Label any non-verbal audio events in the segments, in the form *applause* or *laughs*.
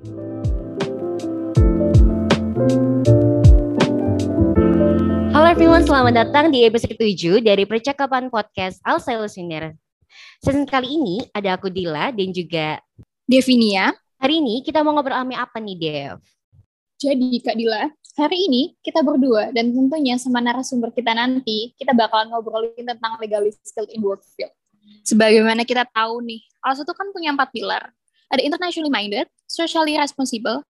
Halo everyone, selamat datang di episode 7 dari Percakapan Podcast Al Listener. Season kali ini ada aku Dila dan juga Devinia. Hari ini kita mau ngobrol ame apa nih, Dev? Jadi Kak Dila, hari ini kita berdua dan tentunya sama narasumber kita nanti, kita bakalan ngobrolin tentang legalist skill in work field. Sebagaimana kita tahu nih, ALS itu kan punya empat pilar. Ada internationally minded, socially responsible,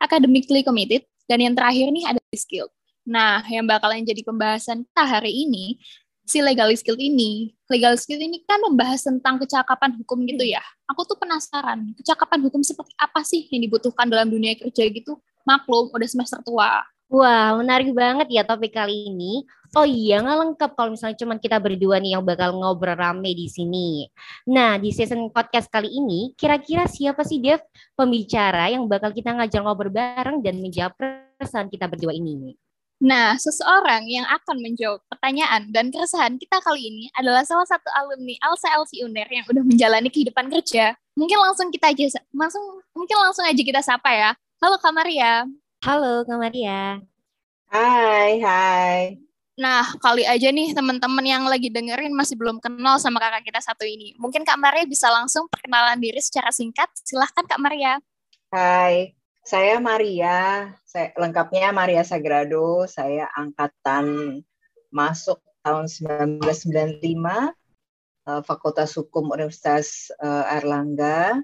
academically committed, dan yang terakhir nih ada skill. Nah, yang bakalan jadi pembahasan kita hari ini, si legal skill ini. Legal skill ini kan membahas tentang kecakapan hukum gitu ya. Aku tuh penasaran, kecakapan hukum seperti apa sih yang dibutuhkan dalam dunia kerja gitu? Maklum, udah semester tua. Wah, menarik banget ya topik kali ini. Oh iya, nggak lengkap kalau misalnya cuma kita berdua nih yang bakal ngobrol rame di sini. Nah, di season podcast kali ini, kira-kira siapa sih Dev pembicara yang bakal kita ngajak ngobrol bareng dan menjawab perasaan kita berdua ini? Nah, seseorang yang akan menjawab pertanyaan dan keresahan kita kali ini adalah salah satu alumni Alsa LC UNER yang udah menjalani kehidupan kerja. Mungkin langsung kita aja langsung mungkin langsung aja kita sapa ya. Halo Kak Maria. Halo Kak Maria. Hai, hai. Nah, kali aja nih teman-teman yang lagi dengerin masih belum kenal sama kakak kita satu ini. Mungkin Kak Maria bisa langsung perkenalan diri secara singkat. Silahkan Kak Maria. Hai, saya Maria, saya lengkapnya Maria Sagrado, saya angkatan masuk tahun 1995 eh, Fakultas Hukum Universitas eh, Erlangga.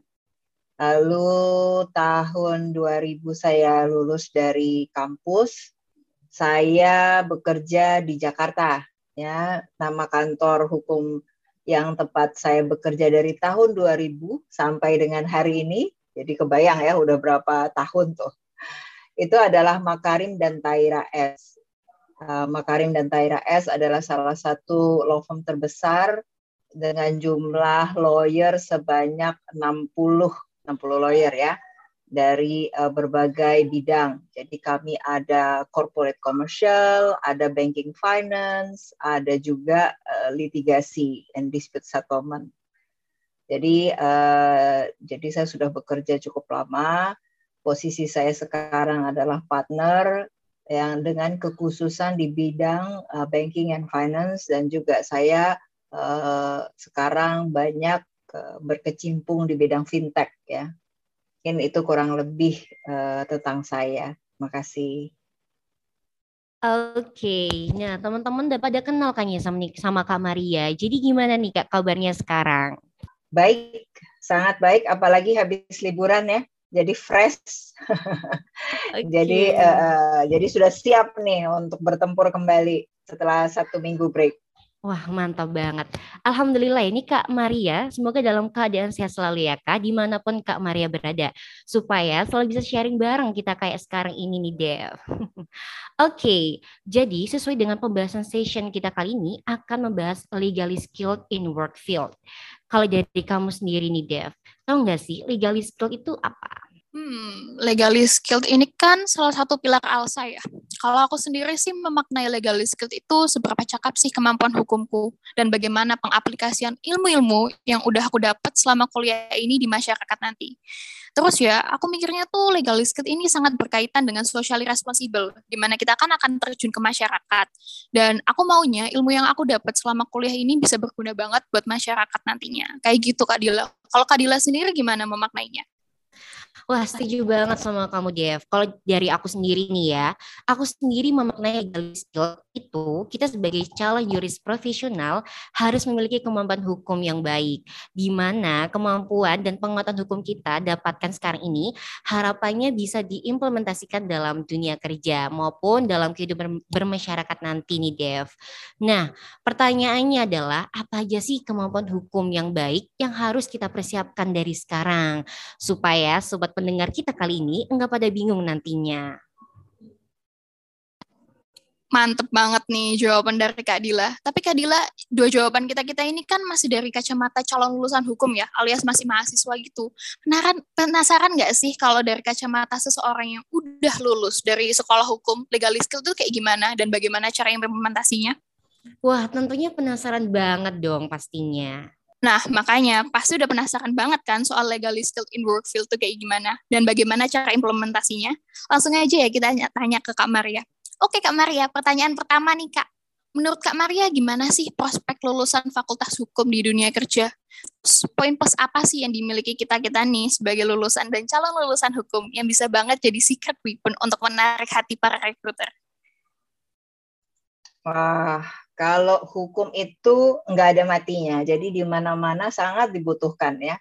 Lalu tahun 2000 saya lulus dari kampus. Saya bekerja di Jakarta ya. Nama kantor hukum yang tepat saya bekerja dari tahun 2000 sampai dengan hari ini jadi kebayang ya udah berapa tahun tuh. Itu adalah Makarim dan Taira S. Uh, Makarim dan Taira S adalah salah satu law firm terbesar dengan jumlah lawyer sebanyak 60 60 lawyer ya dari uh, berbagai bidang. Jadi kami ada corporate commercial, ada banking finance, ada juga uh, litigasi and dispute settlement. Jadi uh, jadi saya sudah bekerja cukup lama. Posisi saya sekarang adalah partner yang dengan kekhususan di bidang uh, banking and finance dan juga saya uh, sekarang banyak berkecimpung di bidang fintech ya. Mungkin itu kurang lebih uh, tentang saya. Makasih. Oke, okay. nah teman-teman udah pada kenal kan ya sama, sama Kak Maria. Jadi gimana nih Kak kabarnya sekarang? Baik, sangat baik, apalagi habis liburan ya, jadi fresh. *laughs* Okay. jadi uh, jadi sudah siap nih untuk bertempur kembali setelah satu minggu break. Wah mantap banget. Alhamdulillah ini Kak Maria, semoga dalam keadaan sehat selalu ya Kak, di mana pun Kak Maria berada. Supaya selalu bisa sharing bareng kita kayak sekarang ini nih Dev. *laughs* Oke, okay, jadi sesuai dengan pembahasan session kita kali ini akan membahas legally skilled in work field. Kalau dari kamu sendiri nih Dev, tahu nggak sih legally skilled itu apa? Hmm, legally skilled ini kan salah satu pilar ALSA ya. Kalau aku sendiri sih memaknai legally skilled itu seberapa cakap sih kemampuan hukumku dan bagaimana pengaplikasian ilmu-ilmu yang udah aku dapat selama kuliah ini di masyarakat nanti. Terus ya, aku mikirnya tuh legally skilled ini sangat berkaitan dengan socially responsible, di mana kita kan akan terjun ke masyarakat. Dan aku maunya ilmu yang aku dapat selama kuliah ini bisa berguna banget buat masyarakat nantinya. Kayak gitu Kak Dila. Kalau Kak Dila sendiri gimana memaknainya? Wah, setuju banget sama kamu, Dev. Kalau dari aku sendiri nih ya, aku sendiri memaknai legal skill itu kita sebagai calon juris profesional harus memiliki kemampuan hukum yang baik. Di mana kemampuan dan penguatan hukum kita dapatkan sekarang ini harapannya bisa diimplementasikan dalam dunia kerja maupun dalam kehidupan bermasyarakat nanti nih, Dev. Nah, pertanyaannya adalah apa aja sih kemampuan hukum yang baik yang harus kita persiapkan dari sekarang supaya sobat pendengar kita kali ini enggak pada bingung nantinya. Mantep banget nih jawaban dari Kak Dila. Tapi Kak Dila, dua jawaban kita-kita ini kan masih dari kacamata calon lulusan hukum ya, alias masih mahasiswa gitu. Penasaran, penasaran nggak sih kalau dari kacamata seseorang yang udah lulus dari sekolah hukum, legal skill itu kayak gimana dan bagaimana cara implementasinya? Wah, tentunya penasaran banget dong pastinya. Nah, makanya pasti udah penasaran banget kan soal legally skilled in work field tuh kayak gimana dan bagaimana cara implementasinya. Langsung aja ya kita tanya, ke Kak Maria. Oke Kak Maria, pertanyaan pertama nih Kak. Menurut Kak Maria gimana sih prospek lulusan Fakultas Hukum di dunia kerja? poin plus apa sih yang dimiliki kita-kita nih sebagai lulusan dan calon lulusan hukum yang bisa banget jadi secret weapon untuk menarik hati para recruiter? Wah, kalau hukum itu nggak ada matinya, jadi di mana-mana sangat dibutuhkan ya.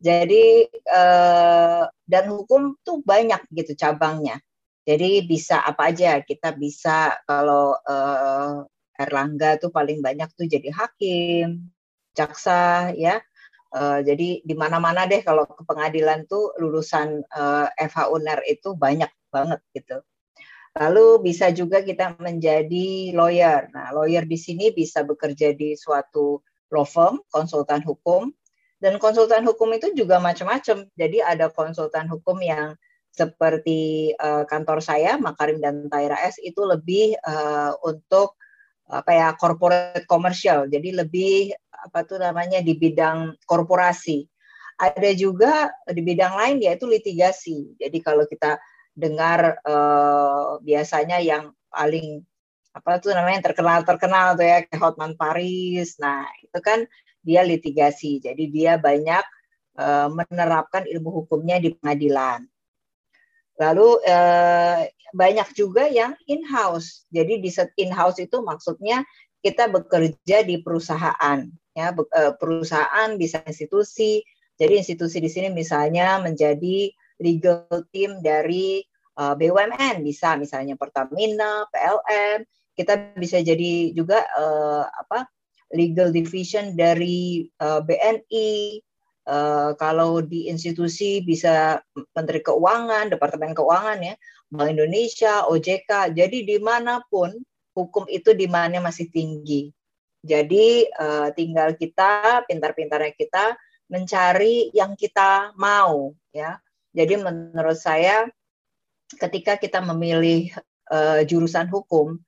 Jadi eh, dan hukum tuh banyak gitu cabangnya. Jadi bisa apa aja kita bisa kalau eh, Erlangga tuh paling banyak tuh jadi hakim, jaksa ya. Uh, jadi di mana-mana deh kalau ke pengadilan tuh lulusan uh, FH UNER itu banyak banget gitu. Lalu bisa juga kita menjadi lawyer. Nah, lawyer di sini bisa bekerja di suatu law firm, konsultan hukum. Dan konsultan hukum itu juga macam-macam. Jadi ada konsultan hukum yang seperti uh, kantor saya, Makarim dan Taira S itu lebih uh, untuk apa ya corporate commercial. Jadi lebih apa tuh namanya di bidang korporasi. Ada juga di bidang lain yaitu litigasi. Jadi kalau kita dengar uh, biasanya yang paling apa tuh namanya yang terkenal terkenal tuh ya kayak Hotman Paris. Nah itu kan dia litigasi, jadi dia banyak uh, menerapkan ilmu hukumnya di pengadilan. Lalu uh, banyak juga yang in house. Jadi di in house itu maksudnya kita bekerja di perusahaan, ya perusahaan bisa institusi. Jadi institusi di sini misalnya menjadi legal team dari uh, eh, BUMN bisa misalnya Pertamina, PLN, kita bisa jadi juga uh, apa legal division dari uh, eh, BNI. Uh, kalau di institusi bisa Menteri Keuangan, Departemen Keuangan ya, Bank Indonesia, OJK. Jadi di mana pun hukum itu di mana masih tinggi. Jadi uh, tinggal kita pintar-pintarnya kita mencari yang kita mau ya jadi menurut saya ketika kita memilih uh, jurusan hukum,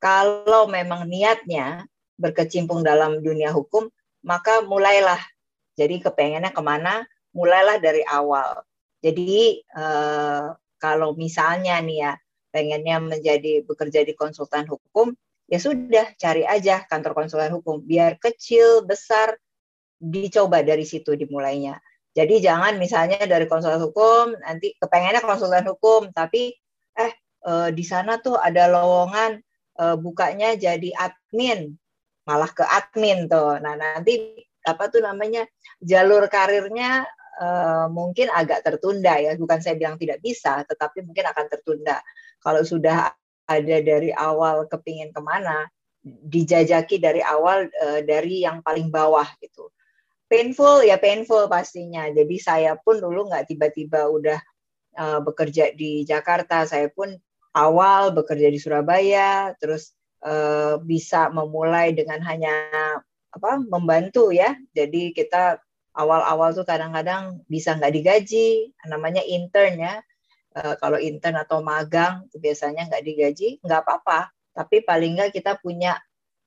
kalau memang niatnya berkecimpung dalam dunia hukum, maka mulailah. Jadi kepengennya ke mana? Mulailah dari awal. Jadi uh, kalau misalnya nih ya pengennya menjadi bekerja di konsultan hukum, ya sudah cari aja kantor konsultan hukum. Biar kecil, besar, dicoba dari situ dimulainya. Jadi jangan misalnya dari konsultan hukum nanti kepengennya konsultan hukum tapi eh e, di sana tuh ada lowongan e, bukanya jadi admin malah ke admin tuh. Nah, nanti apa tuh namanya jalur karirnya e, mungkin agak tertunda ya. Bukan saya bilang tidak bisa, tetapi mungkin akan tertunda. Kalau sudah ada dari awal kepingin ke mana, dijajaki dari awal e, dari yang paling bawah gitu painful ya painful pastinya. Jadi saya pun dulu nggak tiba-tiba udah uh, bekerja di Jakarta. Saya pun awal bekerja di Surabaya, terus uh, bisa memulai dengan hanya apa membantu ya. Jadi kita awal-awal tuh kadang-kadang bisa nggak digaji, namanya intern ya. Uh, kalau intern atau magang biasanya nggak digaji, nggak apa-apa. Tapi paling nggak kita punya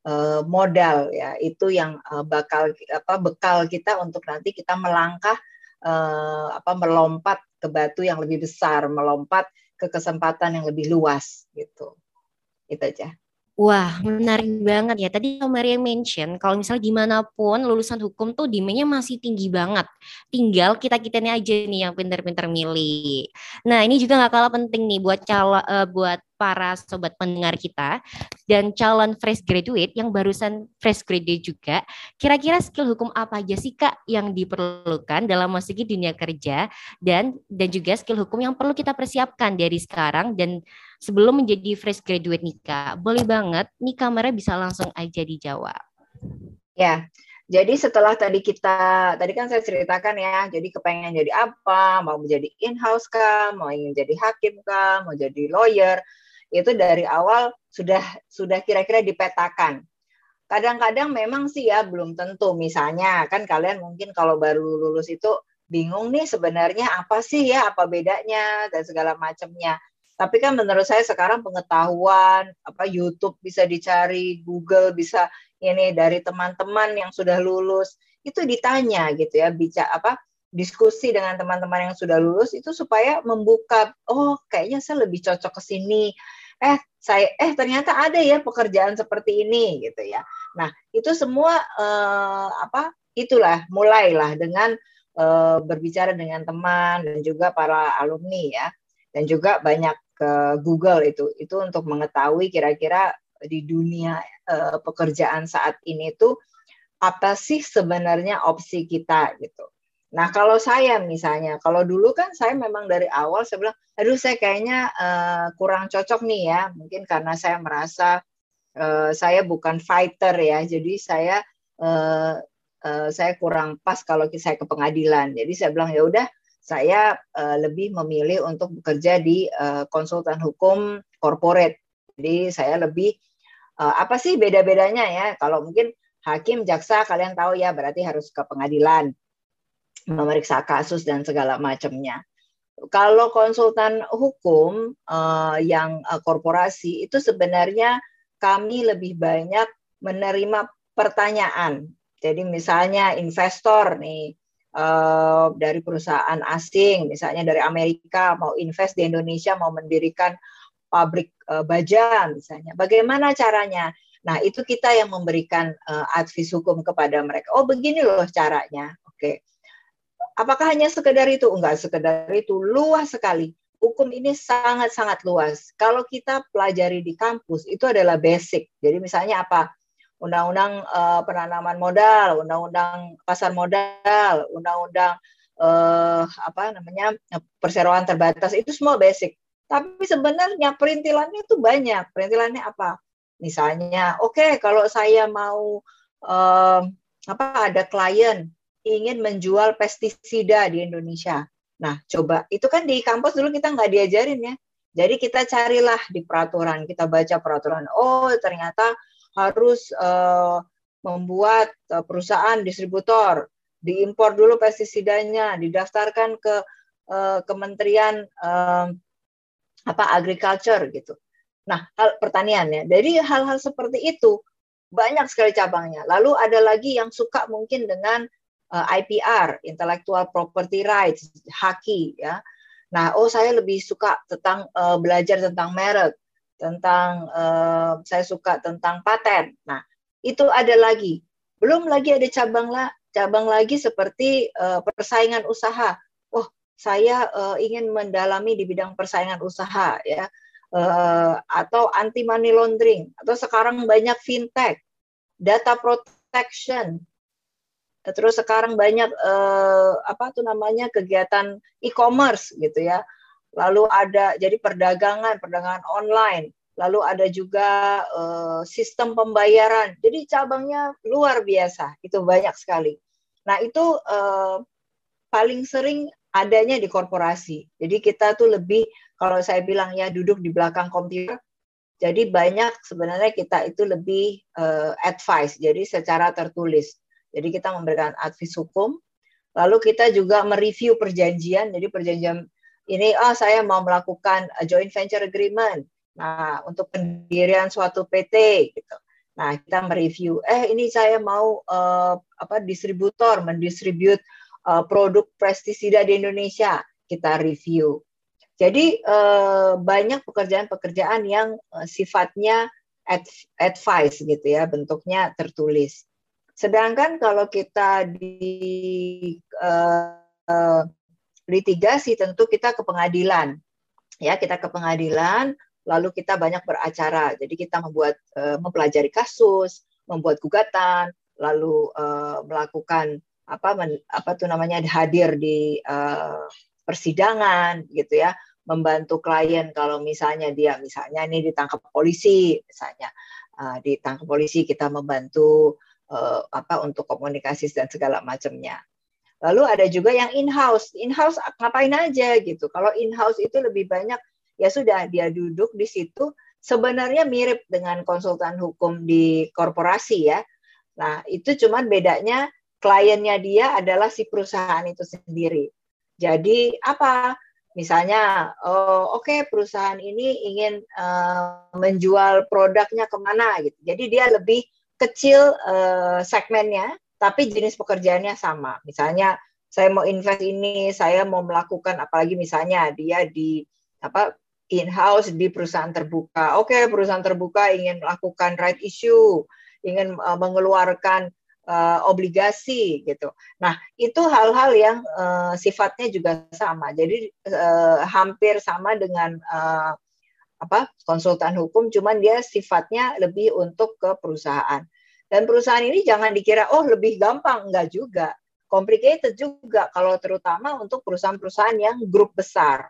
uh, modal ya. Itu yang uh, bakal apa bekal kita untuk nanti kita melangkah uh, apa melompat ke batu yang lebih besar melompat ke kesempatan yang lebih luas gitu. Itu aja Wah, menarik banget ya. Tadi Maria mention kalau misalnya gimana pun lulusan hukum tuh demandnya masih tinggi banget. Tinggal kita kitanya aja nih yang pinter-pinter milih. Nah, ini juga nggak kalah penting nih buat cala, uh, buat para sobat pendengar kita dan calon fresh graduate yang barusan fresh graduate juga, kira-kira skill hukum apa aja sih Kak yang diperlukan dalam memasuki dunia kerja dan dan juga skill hukum yang perlu kita persiapkan dari sekarang dan sebelum menjadi fresh graduate nih Kak. Boleh banget nih kamera bisa langsung aja dijawab. Ya, jadi setelah tadi kita, tadi kan saya ceritakan ya, jadi kepengen jadi apa, mau menjadi in-house kah, mau ingin jadi hakim kah, mau jadi lawyer, itu dari awal sudah sudah kira-kira dipetakan. Kadang-kadang memang sih ya belum tentu. Misalnya kan kalian mungkin kalau baru lulus itu bingung nih sebenarnya apa sih ya, apa bedanya dan segala macamnya. Tapi kan menurut saya sekarang pengetahuan apa YouTube bisa dicari, Google bisa ini dari teman-teman yang sudah lulus itu ditanya gitu ya bicara apa diskusi dengan teman-teman yang sudah lulus itu supaya membuka oh kayaknya saya lebih cocok ke sini. Eh saya eh ternyata ada ya pekerjaan seperti ini gitu ya. Nah itu semua eh, apa itulah mulailah dengan eh, berbicara dengan teman dan juga para alumni ya. Dan juga banyak ke Google itu. Itu untuk mengetahui kira-kira di dunia eh, pekerjaan saat ini tuh apa sih sebenarnya opsi kita gitu. Nah, kalau saya misalnya, kalau dulu kan saya memang dari awal saya bilang, aduh saya kayaknya uh, kurang cocok nih ya, mungkin karena saya merasa uh, saya bukan fighter ya, jadi saya uh, uh, saya kurang pas kalau saya ke pengadilan. Jadi saya bilang ya udah, saya uh, lebih memilih untuk bekerja di uh, konsultan hukum corporate. Jadi saya lebih uh, apa sih beda-bedanya ya? Kalau mungkin hakim, jaksa kalian tahu ya, berarti harus ke pengadilan memeriksa kasus dan segala macamnya. Kalau konsultan hukum uh, yang uh, korporasi itu sebenarnya kami lebih banyak menerima pertanyaan. Jadi misalnya investor nih uh, dari perusahaan asing, misalnya dari Amerika mau invest di Indonesia mau mendirikan pabrik uh, baja misalnya. Bagaimana caranya? Nah, itu kita yang memberikan uh, advis hukum kepada mereka. Oh, begini loh caranya. Oke. Okay apakah hanya sekedar itu? Enggak sekedar itu, luas sekali. Hukum ini sangat-sangat luas. Kalau kita pelajari di kampus, itu adalah basic. Jadi misalnya apa? Undang-undang uh, penanaman modal, undang-undang pasar modal, undang-undang uh, apa namanya perseroan terbatas, itu semua basic. Tapi sebenarnya perintilannya itu banyak. Perintilannya apa? Misalnya, oke okay, kalau saya mau uh, apa ada klien ingin menjual pestisida di Indonesia. Nah, coba itu kan di kampus dulu kita nggak diajarin ya. Jadi kita carilah di peraturan, kita baca peraturan. Oh, ternyata harus uh, membuat uh, perusahaan distributor, diimpor dulu pestisidanya, didaftarkan ke uh, Kementerian uh, apa agriculture gitu. Nah, hal pertanian ya. Jadi hal-hal seperti itu banyak sekali cabangnya. Lalu ada lagi yang suka mungkin dengan uh, IPR, intellectual property rights, haki ya. Nah, oh saya lebih suka tentang uh, belajar tentang merek, tentang uh, saya suka tentang paten. Nah, itu ada lagi. Belum lagi ada cabang lah, cabang lagi seperti uh, persaingan usaha. Oh, saya uh, ingin mendalami di bidang persaingan usaha ya. Uh, atau anti money laundering atau sekarang banyak fintech, data protection, terus sekarang banyak eh, apa tuh namanya kegiatan e-commerce gitu ya lalu ada jadi perdagangan perdagangan online. Lalu ada juga eh, sistem pembayaran. Jadi cabangnya luar biasa itu banyak sekali. Nah itu eh, paling sering adanya di korporasi. Jadi kita tuh lebih kalau saya bilang ya duduk di belakang komputer jadi banyak sebenarnya kita itu lebih uh, advice jadi secara tertulis. Jadi kita memberikan advis hukum, lalu kita juga mereview perjanjian. Jadi perjanjian ini, oh saya mau melakukan a joint venture agreement. Nah, untuk pendirian suatu PT gitu. Nah, kita mereview, eh ini saya mau uh, apa distributor mendistribut uh, produk pestisida di Indonesia, kita review. Jadi uh, banyak pekerjaan-pekerjaan yang uh, sifatnya advice gitu ya, bentuknya tertulis. Sedangkan kalau kita di uh, litigasi tentu kita ke pengadilan. Ya, kita ke pengadilan, lalu kita banyak beracara. Jadi kita membuat uh, mempelajari kasus, membuat gugatan, lalu uh, melakukan apa men, apa tuh namanya hadir di uh, persidangan gitu ya, membantu klien kalau misalnya dia misalnya ini ditangkap polisi misalnya uh, ditangkap polisi kita membantu uh, apa untuk komunikasi dan segala macamnya. Lalu ada juga yang in-house. In-house ngapain aja gitu. Kalau in-house itu lebih banyak ya sudah dia duduk di situ sebenarnya mirip dengan konsultan hukum di korporasi ya. Nah, itu cuman bedanya kliennya dia adalah si perusahaan itu sendiri. Jadi apa? Misalnya, oh, oke okay, perusahaan ini ingin uh, menjual produknya ke mana gitu. Jadi dia lebih kecil uh, segmennya, tapi jenis pekerjaannya sama. Misalnya saya mau invest ini, saya mau melakukan apalagi misalnya dia di apa in-house di perusahaan terbuka. Oke, okay, perusahaan terbuka ingin melakukan right issue, ingin uh, mengeluarkan uh, obligasi gitu. Nah, itu hal-hal yang uh, sifatnya juga sama. Jadi uh, hampir sama dengan uh, apa konsultan hukum, cuman dia sifatnya lebih untuk ke perusahaan. Dan perusahaan ini jangan dikira oh lebih gampang, enggak juga complicated juga kalau terutama untuk perusahaan-perusahaan yang grup besar.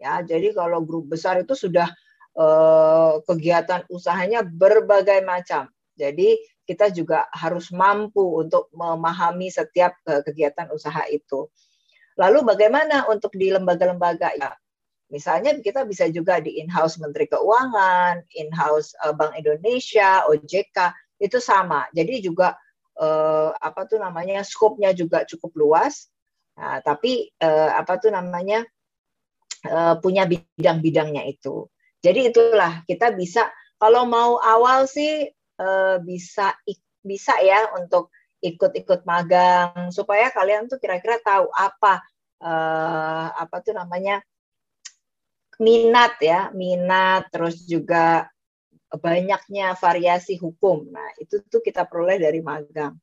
Ya, jadi kalau grup besar itu sudah eh, kegiatan usahanya berbagai macam. Jadi kita juga harus mampu untuk memahami setiap eh, kegiatan usaha itu. Lalu bagaimana untuk di lembaga-lembaga ya? Misalnya kita bisa juga di in-house Menteri Keuangan, in-house eh, Bank Indonesia, OJK, itu sama. Jadi juga uh, apa tuh namanya skopnya juga cukup luas. Nah, tapi uh, apa tuh namanya uh, punya bidang-bidangnya itu. Jadi itulah kita bisa kalau mau awal sih uh, bisa bisa ya untuk ikut-ikut magang supaya kalian tuh kira-kira tahu apa uh, apa tuh namanya minat ya minat terus juga banyaknya variasi hukum. Nah, itu tuh kita peroleh dari magang.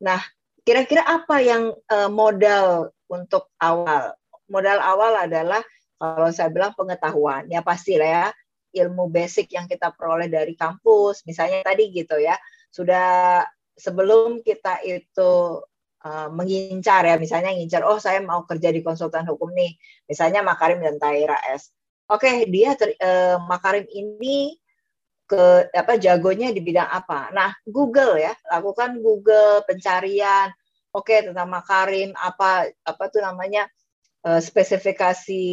Nah, kira-kira apa yang uh, modal untuk awal? Modal awal adalah kalau saya bilang pengetahuan. Ya pasti lah ya, ilmu basic yang kita peroleh dari kampus, misalnya tadi gitu ya. Sudah sebelum kita itu uh, mengincar ya, misalnya ngincar, oh saya mau kerja di konsultan hukum nih, misalnya Makarim dan Taira S. Oke, dia ter, uh, Makarim ini ke apa jagonya di bidang apa. Nah, Google ya, lakukan Google pencarian. Oke, okay, tentang Makarim apa apa tuh namanya uh, spesifikasi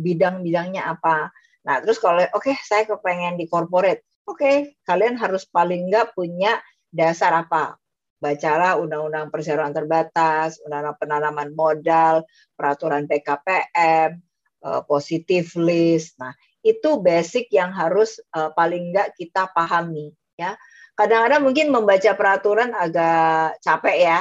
bidang-bidangnya apa. Nah, terus kalau oke okay, saya kepengen di corporate. Oke, okay, kalian harus paling nggak punya dasar apa? Bacalah undang-undang perseroan terbatas, undang-undang penanaman modal, peraturan PKPM, eh, positif list. Nah, itu basic yang harus uh, paling enggak kita pahami ya. Kadang-kadang mungkin membaca peraturan agak capek ya.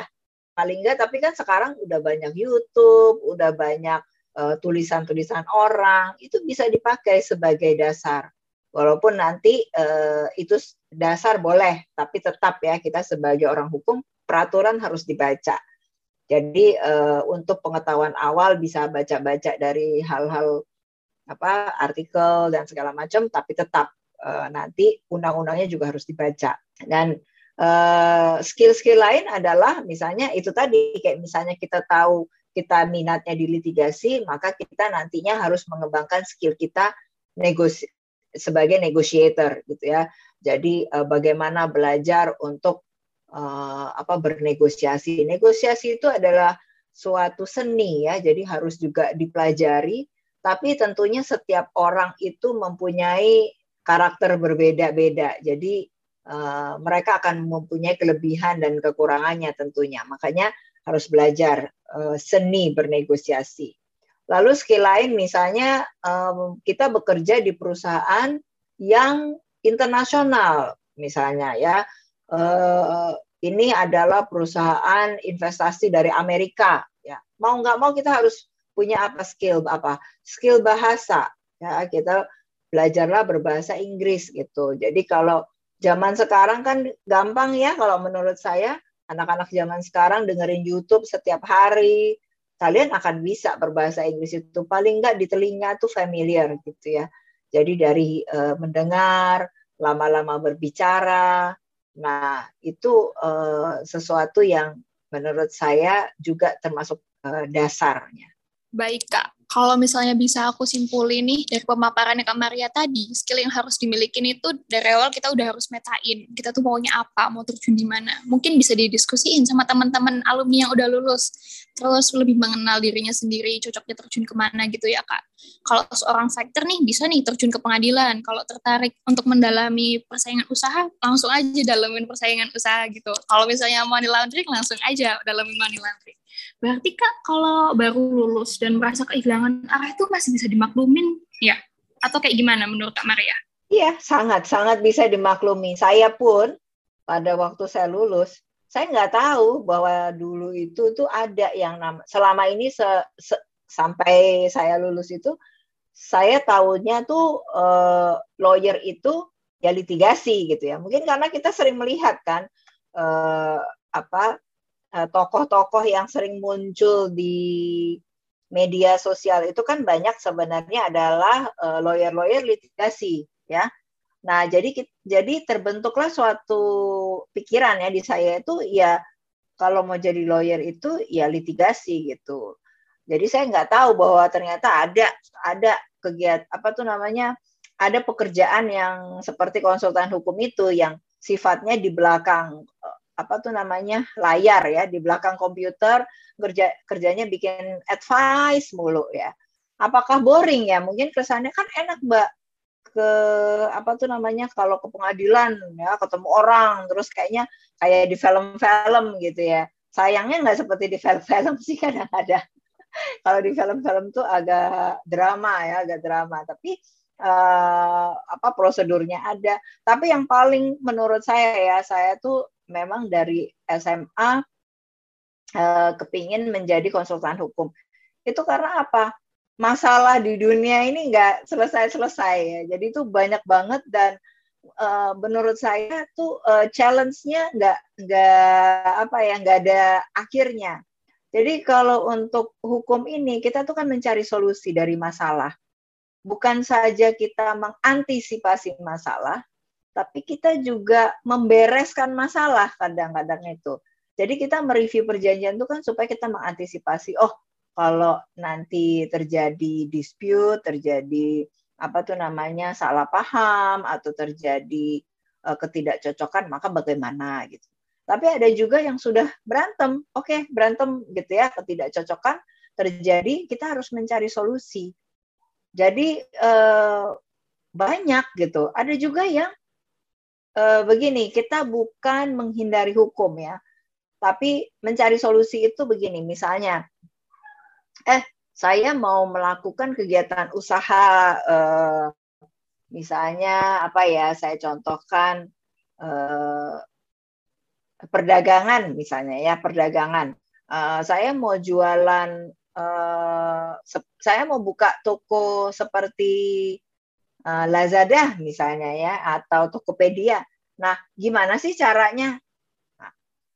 Paling enggak tapi kan sekarang udah banyak YouTube, udah banyak eh, tulisan-tulisan orang, itu bisa dipakai sebagai dasar. Walaupun nanti uh, itu dasar boleh, tapi tetap ya kita sebagai orang hukum peraturan harus dibaca. Jadi uh, untuk pengetahuan awal bisa baca-baca dari hal-hal apa artikel dan segala macam tapi tetap uh, nanti undang-undangnya juga harus dibaca. Dan eh, skill-skill lain adalah misalnya itu tadi kayak misalnya kita tahu kita minatnya di litigasi maka kita nantinya harus mengembangkan skill kita negosi sebagai negotiator gitu ya. Jadi uh, bagaimana belajar untuk uh, apa bernegosiasi. Negosiasi itu adalah suatu seni ya jadi harus juga dipelajari tapi tentunya setiap orang itu mempunyai karakter berbeda-beda. Jadi uh, mereka akan mempunyai kelebihan dan kekurangannya tentunya. Makanya harus belajar uh, seni bernegosiasi. Lalu skill lain misalnya um, kita bekerja di perusahaan yang internasional misalnya ya. Uh, ini adalah perusahaan investasi dari Amerika ya. Mau nggak mau kita harus punya apa skill apa? Skill bahasa ya kita belajarlah berbahasa Inggris gitu. Jadi kalau zaman sekarang kan gampang ya kalau menurut saya anak-anak zaman sekarang dengerin YouTube setiap hari kalian akan bisa berbahasa Inggris itu. Paling nggak di telinga tuh familiar gitu ya. Jadi dari uh, mendengar lama-lama berbicara nah itu uh, sesuatu yang menurut saya juga termasuk uh, dasarnya Baik Kak, kalau misalnya bisa aku simpulin nih dari pemaparannya Kak Maria tadi, skill yang harus dimiliki itu dari awal kita udah harus metain. Kita tuh maunya apa, mau terjun di mana. Mungkin bisa didiskusiin sama teman-teman alumni yang udah lulus. Terus lebih mengenal dirinya sendiri, cocoknya terjun ke mana gitu ya Kak. Kalau seorang fighter nih bisa nih terjun ke pengadilan. Kalau tertarik untuk mendalami persaingan usaha, langsung aja dalamin persaingan usaha gitu. Kalau misalnya money laundering, langsung aja dalamin money laundering. Berarti Kak kalau baru lulus dan merasa kehilangan arah itu masih bisa dimaklumin ya? Atau kayak gimana menurut Kak Maria? Iya, sangat sangat bisa dimaklumi. Saya pun pada waktu saya lulus, saya nggak tahu bahwa dulu itu tuh ada yang nama selama ini se, se, sampai saya lulus itu saya tahunya tuh uh, lawyer itu ya litigasi gitu ya. Mungkin karena kita sering melihat kan uh, apa tokoh tokoh-tokoh yang sering muncul di media sosial itu kan banyak sebenarnya adalah lawyer-lawyer litigasi ya Nah, jadi jadi terbentuklah suatu pikiran ya di saya itu ya kalau mau jadi lawyer itu ya litigasi gitu. Jadi saya nggak tahu bahwa ternyata ada ada kegiatan apa tuh namanya ada pekerjaan yang seperti konsultan hukum itu yang sifatnya di belakang apa tuh namanya layar ya di belakang komputer kerja kerjanya bikin advice mulu ya. Apakah boring ya? Mungkin kesannya kan enak mbak ke apa tuh namanya kalau ke pengadilan ya ketemu orang terus kayaknya kayak di film-film gitu ya. Sayangnya nggak seperti di film-film sih *laughs* kadang ada kalau di film-film tuh agak drama ya agak drama. Tapi uh, apa prosedurnya ada. Tapi yang paling menurut saya ya saya tuh memang dari SMA uh, eh, kepingin menjadi konsultan hukum. Itu karena apa masalah di dunia ini nggak selesai-selesai ya. Jadi itu banyak banget dan uh, menurut saya tuh uh, challenge-nya nggak nggak apa ya nggak ada akhirnya. Jadi kalau untuk hukum ini kita tuh kan mencari solusi dari masalah. Bukan saja kita mengantisipasi masalah, tapi kita juga membereskan masalah kadang-kadang itu. Jadi kita mereview perjanjian itu kan supaya kita mengantisipasi, oh kalau nanti terjadi dispute, terjadi apa tuh namanya salah paham atau terjadi uh, ketidakcocokan, maka bagaimana gitu. Tapi ada juga yang sudah berantem, oke okay, berantem gitu ya, ketidakcocokan terjadi, kita harus mencari solusi. Jadi uh, banyak gitu. Ada juga yang uh, begini, kita bukan menghindari hukum ya, tapi mencari solusi itu begini, misalnya eh saya mau melakukan kegiatan usaha eh, misalnya apa ya saya contohkan eh, perdagangan misalnya ya perdagangan. Eh, saya mau jualan eh, saya mau buka toko seperti eh, Lazada misalnya ya atau Tokopedia. Nah gimana sih caranya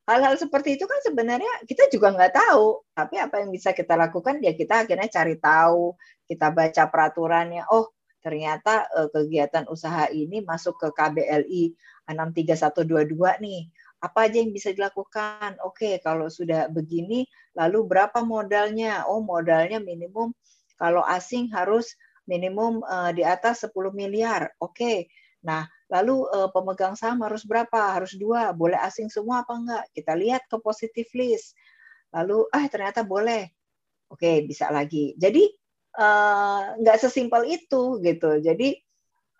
hal-hal seperti itu kan sebenarnya kita juga nggak tahu. Tapi apa yang bisa kita lakukan ya kita akhirnya cari tahu, kita baca peraturannya. Oh ternyata uh, kegiatan usaha ini masuk ke KBLI 63122 nih. Apa aja yang bisa dilakukan? Oke, kalau sudah begini, lalu berapa modalnya? Oh, modalnya minimum kalau asing harus minimum uh, di atas 10 miliar. Oke. Nah, Lalu uh, pemegang saham harus berapa? Harus dua. Boleh asing semua apa enggak? Kita lihat ke positif list. Lalu, ah ternyata boleh. Oke, bisa lagi. Jadi uh, nggak sesimpel itu gitu. Jadi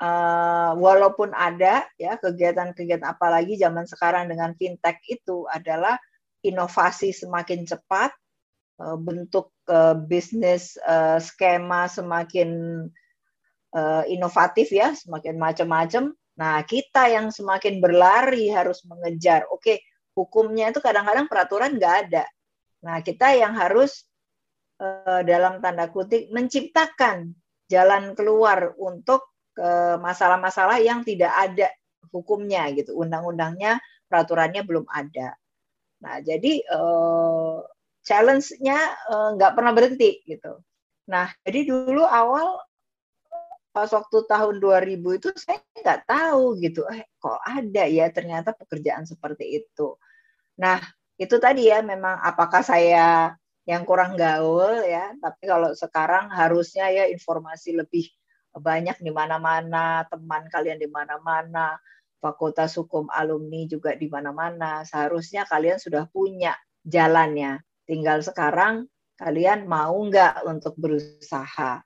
uh, walaupun ada ya kegiatan-kegiatan apalagi zaman sekarang dengan fintech itu adalah inovasi semakin cepat, uh, bentuk uh, bisnis skema semakin inovatif ya, semakin macam-macam. Nah, kita yang semakin berlari harus mengejar. Oke, hukumnya itu kadang-kadang peraturan nggak ada. Nah, kita yang harus uh, dalam tanda kutip menciptakan jalan keluar untuk uh, masalah-masalah yang tidak ada hukumnya gitu. Undang-undangnya, peraturannya belum ada. Nah, jadi uh, challenge-nya nggak pernah berhenti gitu. Nah, jadi dulu awal pas waktu tahun 2000 itu saya nggak tahu gitu, eh kok ada ya ternyata pekerjaan seperti itu. Nah itu tadi ya memang apakah saya yang kurang gaul ya, tapi kalau sekarang harusnya ya informasi lebih banyak di mana-mana, teman kalian di mana-mana, fakultas hukum alumni juga di mana-mana. Seharusnya kalian sudah punya jalannya. Tinggal sekarang kalian mau nggak untuk berusaha.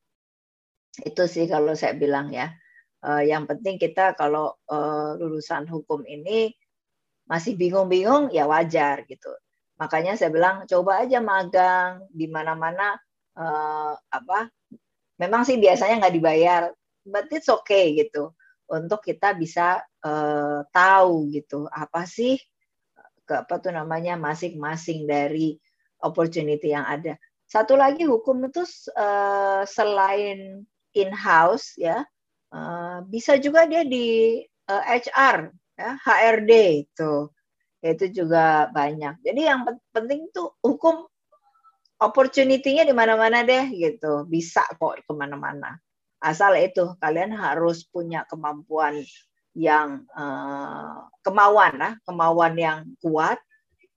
Itu sih kalau saya bilang ya. Uh, yang penting kita kalau uh, lulusan hukum ini masih bingung-bingung ya wajar gitu. Makanya saya bilang coba aja magang di mana-mana uh, apa. Memang sih biasanya nggak dibayar, but it's okay gitu untuk kita bisa uh, tahu gitu apa sih ke apa tuh namanya masing-masing dari opportunity yang ada. Satu lagi hukum itu uh, selain in house ya uh, bisa juga dia di uh, HR ya HRD itu itu juga banyak. Jadi yang penting tuh hukum opportunity-nya di mana-mana deh gitu. Bisa kok ke mana-mana. Asal itu kalian harus punya kemampuan yang uh, kemauan, nah, kemauan yang kuat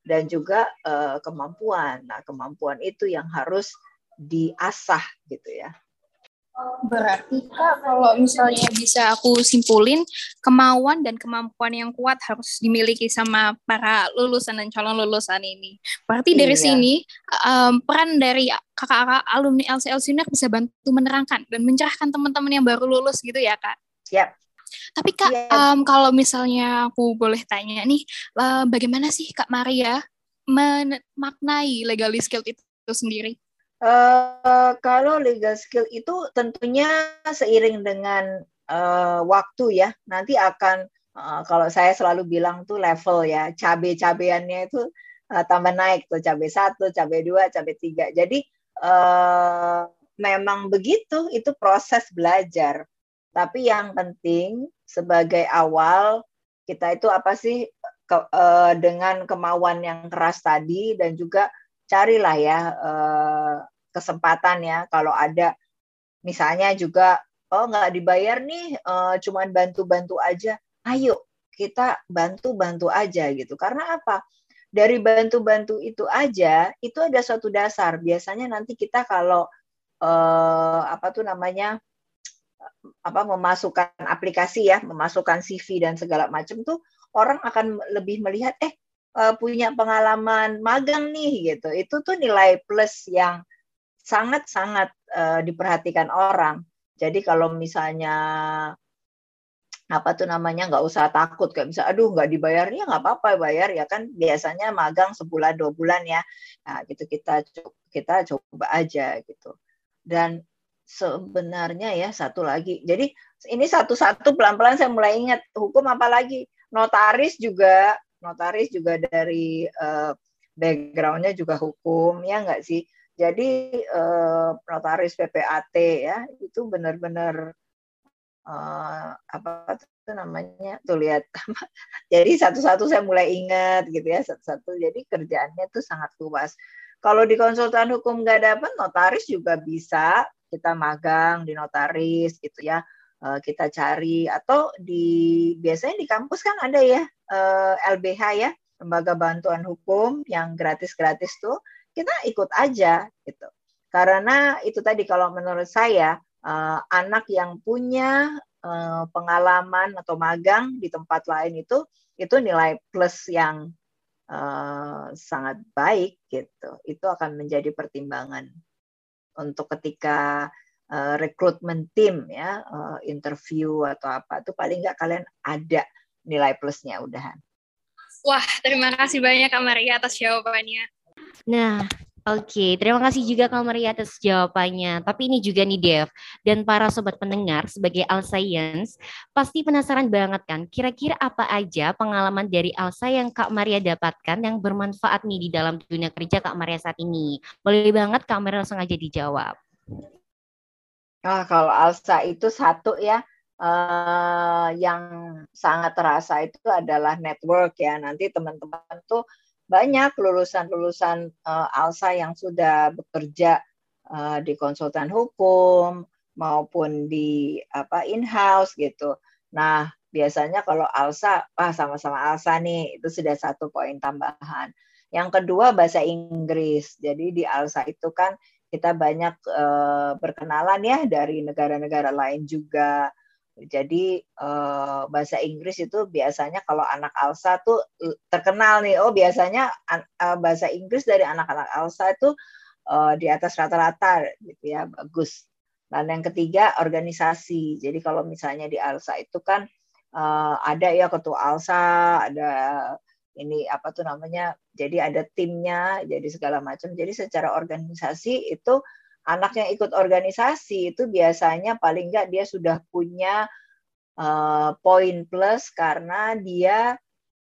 dan juga uh, kemampuan. Nah, kemampuan itu yang harus diasah gitu ya. Berarti Kak, kalau misalnya bisa aku simpulin, kemauan dan kemampuan yang kuat harus dimiliki sama para lulusan dan calon lulusan ini. Berarti dari iya. sini, um, peran dari kakak-kakak alumni LCL Sinar bisa bantu menerangkan dan mencerahkan teman-teman yang baru lulus gitu ya Kak? Yap. Tapi Kak, yep. um, kalau misalnya aku boleh tanya nih, uh, bagaimana sih Kak Maria memaknai legally skilled itu sendiri? Uh, kalau legal skill itu tentunya seiring dengan uh, waktu ya, nanti akan uh, kalau saya selalu bilang tuh level ya, cabe-cabeannya itu uh, tambah naik tuh cabe satu, cabe dua, cabe tiga. Jadi uh, memang begitu, itu proses belajar. Tapi yang penting sebagai awal kita itu apa sih ke, uh, dengan kemauan yang keras tadi dan juga carilah ya uh, kesempatan ya. Kalau ada misalnya juga oh nggak dibayar nih uh, cuman bantu-bantu aja. Ayo kita bantu-bantu aja gitu. Karena apa? Dari bantu-bantu itu aja itu ada suatu dasar. Biasanya nanti kita kalau uh, apa tuh namanya apa memasukkan aplikasi ya memasukkan CV dan segala macam tuh orang akan lebih melihat eh punya pengalaman magang nih gitu. Itu tuh nilai plus yang sangat-sangat uh, diperhatikan orang. Jadi kalau misalnya apa tuh namanya nggak usah takut kayak bisa aduh nggak dibayarnya nggak apa-apa bayar ya kan? Biasanya magang sebulan dua bulan ya. Nah gitu kita kita coba aja gitu. Dan sebenarnya ya satu lagi. Jadi ini satu-satu pelan-pelan saya mulai ingat hukum apa lagi? Notaris juga notaris juga dari uh, backgroundnya juga hukum ya nggak sih jadi eh, notaris PPAT ya itu benar-benar eh, apa itu namanya tuh lihat. Jadi satu-satu saya mulai ingat gitu ya satu-satu. Jadi kerjaannya itu sangat luas. Kalau di konsultan hukum nggak dapat notaris juga bisa kita magang di notaris gitu ya eh, kita cari atau di biasanya di kampus kan ada ya eh, LBH ya lembaga bantuan hukum yang gratis-gratis tuh kita ikut aja gitu. Karena itu tadi kalau menurut saya uh, anak yang punya uh, pengalaman atau magang di tempat lain itu itu nilai plus yang uh, sangat baik gitu. Itu akan menjadi pertimbangan untuk ketika uh, rekrutmen tim ya uh, interview atau apa itu paling nggak kalian ada nilai plusnya udahan. Wah, terima kasih banyak Kak Maria atas jawabannya. Nah, Oke, okay, terima kasih juga Kak Maria atas jawabannya. Tapi ini juga nih Dev dan para sobat pendengar sebagai Al Science pasti penasaran banget kan kira-kira apa aja pengalaman dari Alsa yang Kak Maria dapatkan yang bermanfaat nih di dalam dunia kerja Kak Maria saat ini. Boleh banget Kak Maria langsung aja dijawab. Ah, kalau Alsa itu satu ya uh, yang sangat terasa itu adalah network ya. Nanti teman-teman tuh banyak lulusan-lulusan uh, ALSA yang sudah bekerja uh, di konsultan hukum maupun di apa in-house gitu. Nah, biasanya kalau ALSA, wah sama-sama ALSA nih, itu sudah satu poin tambahan. Yang kedua bahasa Inggris. Jadi di ALSA itu kan kita banyak uh, berkenalan ya dari negara-negara lain juga jadi uh, bahasa Inggris itu biasanya kalau anak Alsa tuh terkenal nih. Oh biasanya uh, bahasa Inggris dari anak-anak Alsa itu di atas rata-rata gitu ya bagus. Dan yang ketiga organisasi. Jadi kalau misalnya di Alsa itu kan ada ya ketua Alsa, ada ini apa tuh namanya. Jadi ada timnya, jadi segala macam. Jadi secara organisasi itu anak yang ikut organisasi itu biasanya paling nggak dia sudah punya uh, poin plus karena dia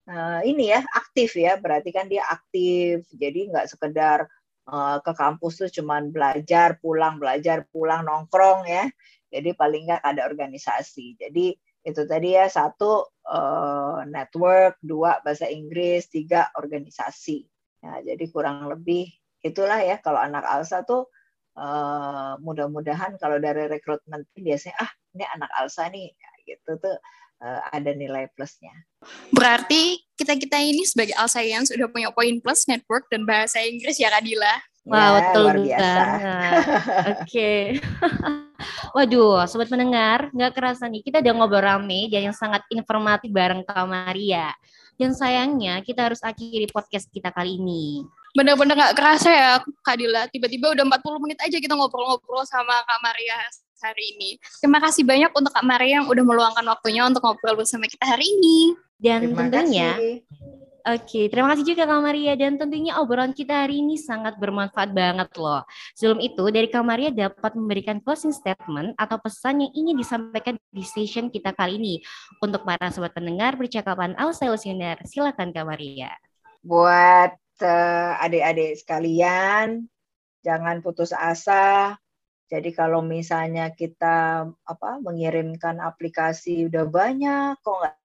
uh, ini ya aktif ya. Berarti kan dia aktif. Jadi nggak sekedar uh, ke kampus tuh cuman belajar pulang belajar pulang nongkrong ya. Jadi paling nggak ada organisasi. Jadi itu tadi ya satu uh, network dua bahasa Inggris tiga organisasi. Ya jadi kurang lebih itulah ya kalau anak Alsa tuh uh, mudah-mudahan kalau dari rekrutmen biasanya ah ini anak Alsa nih ya, gitu tuh uh, ada nilai plusnya. Berarti kita-kita ini sebagai Alsa yang sudah punya poin plus network dan bahasa Inggris ya Kadila. Wah, wow, ya, betul luar biasa. *laughs* *laughs* Oke. Okay. *laughs* Waduh, sobat pendengar, nggak kerasa nih kita udah ngobrol rame dan yang sangat informatif bareng Kak Maria. Dan sayangnya kita harus akhiri podcast kita kali ini. Bener-bener nggak kerasa ya Kak Dila, tiba-tiba udah 40 menit aja kita ngobrol-ngobrol sama Kak Maria hari ini. Terima kasih banyak untuk Kak Maria yang udah meluangkan waktunya untuk ngobrol bersama kita hari ini. Dan Terima tentunya kasih. Oke, terima kasih juga Kak Maria dan tentunya obrolan kita hari ini sangat bermanfaat banget loh. Sebelum itu, dari Kak Maria dapat memberikan closing statement atau pesan yang ingin disampaikan di session kita kali ini. Untuk para sobat pendengar percakapan Al silakan Kak Maria. Buat adik-adik sekalian, jangan putus asa. Jadi kalau misalnya kita apa mengirimkan aplikasi udah banyak kok nggak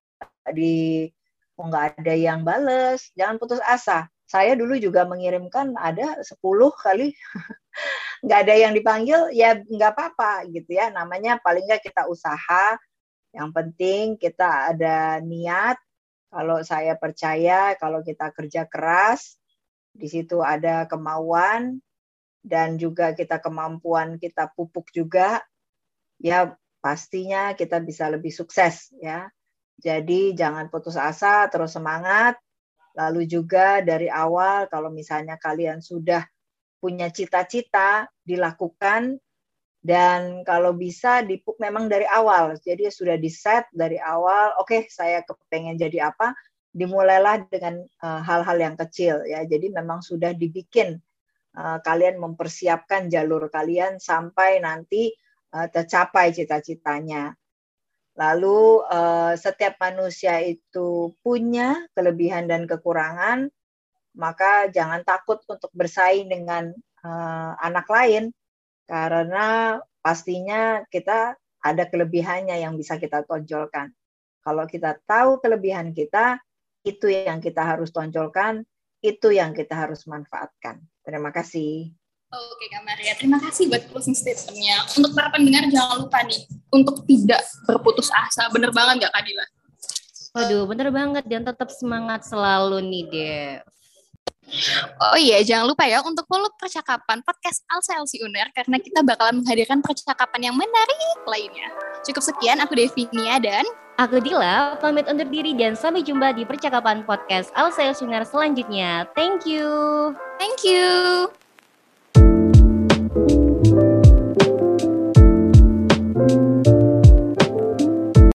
di kok nggak ada yang bales, jangan putus asa. Saya dulu juga mengirimkan ada 10 kali, *laughs* nggak ada yang dipanggil, ya nggak apa-apa gitu ya. Namanya paling nggak kita usaha, yang penting kita ada niat. Kalau saya percaya, kalau kita kerja keras, di situ ada kemauan, dan juga kita kemampuan kita pupuk juga, ya pastinya kita bisa lebih sukses ya jadi jangan putus asa, terus semangat. Lalu juga dari awal kalau misalnya kalian sudah punya cita-cita dilakukan dan kalau bisa dipuk memang dari awal. Jadi sudah di set dari awal, oke okay, saya kepengen jadi apa, dimulailah dengan eh, hal-hal uh, yang kecil ya. Jadi memang sudah dibikin uh, kalian mempersiapkan jalur kalian sampai nanti uh, tercapai cita-citanya. Lalu uh, setiap manusia itu punya kelebihan dan kekurangan, maka jangan takut untuk bersaing dengan uh, anak lain karena pastinya kita ada kelebihannya yang bisa kita tonjolkan. Kalau kita tahu kelebihan kita, itu yang kita harus tonjolkan, itu yang kita harus manfaatkan. Terima kasih. Oke Kak Maria, terima kasih buat closing statementnya. Untuk para pendengar jangan lupa nih, untuk tidak berputus asa. Bener banget gak Kak Dila? Waduh, bener banget. Dan tetap semangat selalu nih, Dev. Oh iya, jangan lupa ya untuk follow percakapan podcast Alsa Elsi Uner karena kita bakalan menghadirkan percakapan yang menarik lainnya. Cukup sekian, aku Devinia dan Aku Dila, pamit undur diri dan sampai jumpa di percakapan podcast Alsa Elsi Uner selanjutnya. Thank you. Thank you.